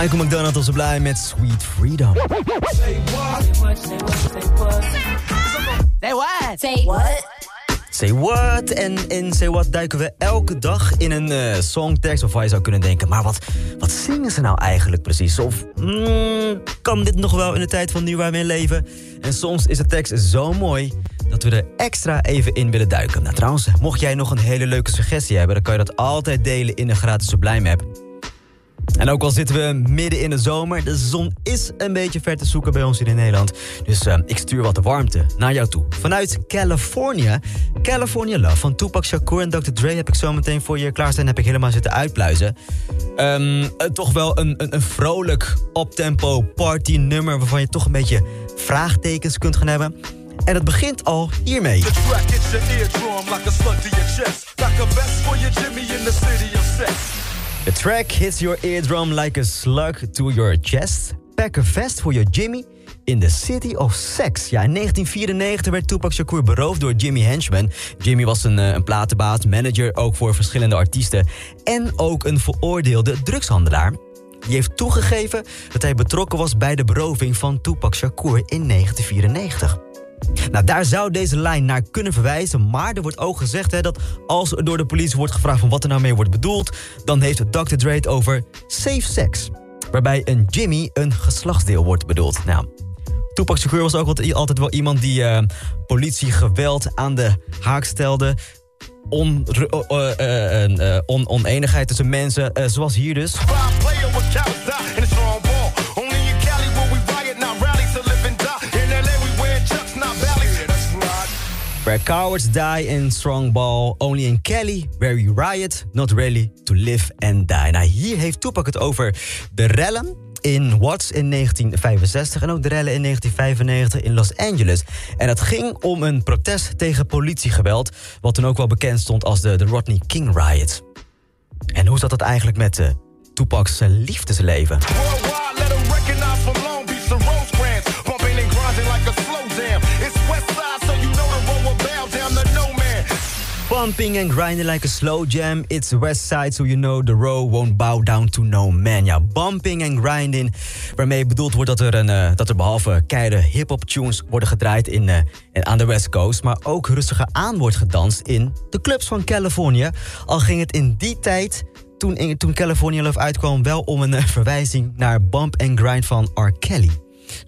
Michael McDonald was blij met Sweet Freedom. Say what? Say what? Say what? Say what? En in Say What duiken we elke dag in een uh, songtekst... waarvan je zou kunnen denken, maar wat, wat zingen ze nou eigenlijk precies? Of mm, kan dit nog wel in de tijd van nu waar we in leven? En soms is de tekst zo mooi dat we er extra even in willen duiken. Nou trouwens, mocht jij nog een hele leuke suggestie hebben... dan kan je dat altijd delen in de gratis Sublime app. En ook al zitten we midden in de zomer, de zon is een beetje ver te zoeken bij ons hier in Nederland. Dus uh, ik stuur wat warmte naar jou toe. Vanuit Californië, California Love van Tupac Shakur en Dr. Dre heb ik zo meteen voor je klaarstaan. Heb ik helemaal zitten uitpluizen. Um, toch wel een, een, een vrolijk optempo party nummer waarvan je toch een beetje vraagtekens kunt gaan hebben. En het begint al hiermee. The The track hits your eardrum like a slug to your chest. Pack a vest for your Jimmy in the City of Sex. Ja, in 1994 werd Tupac Shakur beroofd door Jimmy Henchman. Jimmy was een, eh, een platenbaas, manager ook voor verschillende artiesten... en ook een veroordeelde drugshandelaar. Die heeft toegegeven dat hij betrokken was bij de beroving van Tupac Shakur in 1994. Nou, daar zou deze lijn naar kunnen verwijzen. Maar er wordt ook gezegd hè, dat als er door de politie wordt gevraagd... van wat er nou mee wordt bedoeld... dan heeft Dr. Dre het over safe sex. Waarbij een Jimmy een geslachtsdeel wordt bedoeld. Nou, Tupac was ook altijd wel iemand die uh, politiegeweld aan de haak stelde. On, uh, uh, on, oneenigheid tussen mensen, zoals hier dus. Where cowards die in strong ball, only in Kelly, where we riot, not really to live and die. Nou, hier heeft Tupac het over de rellen in Watts in 1965 en ook de rellen in 1995 in Los Angeles. En dat ging om een protest tegen politiegeweld, wat toen ook wel bekend stond als de, de Rodney King Riot. En hoe zat dat eigenlijk met uh, Tupac's liefdesleven? Bumping and grinding like a slow jam. It's west side, so you know the row won't bow down to no man. Ja, bumping and grinding. Waarmee bedoeld wordt dat er, een, uh, dat er behalve keiharde hip-hop tunes worden gedraaid in, uh, aan de West Coast. Maar ook rustiger aan wordt gedanst in de clubs van Californië. Al ging het in die tijd toen, toen California Love uitkwam wel om een uh, verwijzing naar Bump and Grind van R. Kelly.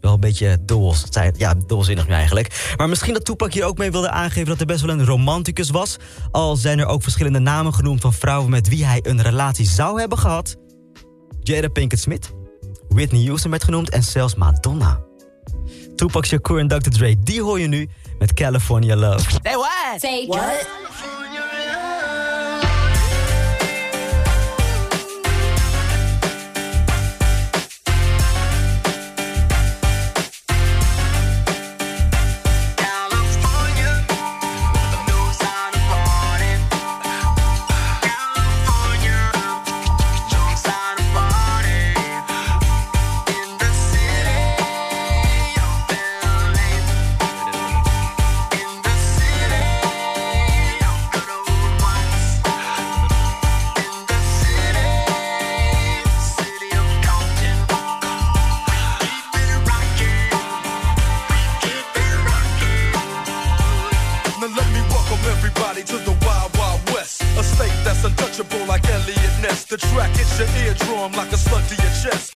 Wel een beetje doos. Ja, doelzinnig nu eigenlijk. Maar misschien dat Tupac hier ook mee wilde aangeven dat hij best wel een romanticus was. Al zijn er ook verschillende namen genoemd van vrouwen met wie hij een relatie zou hebben gehad. Jada Pinkett Smith, Whitney Houston werd genoemd en zelfs Madonna. Tupac Shakur en Dr. Dre, die hoor je nu met California Love. Say what? Say what? The track hits your eardrum like a slug to your chest.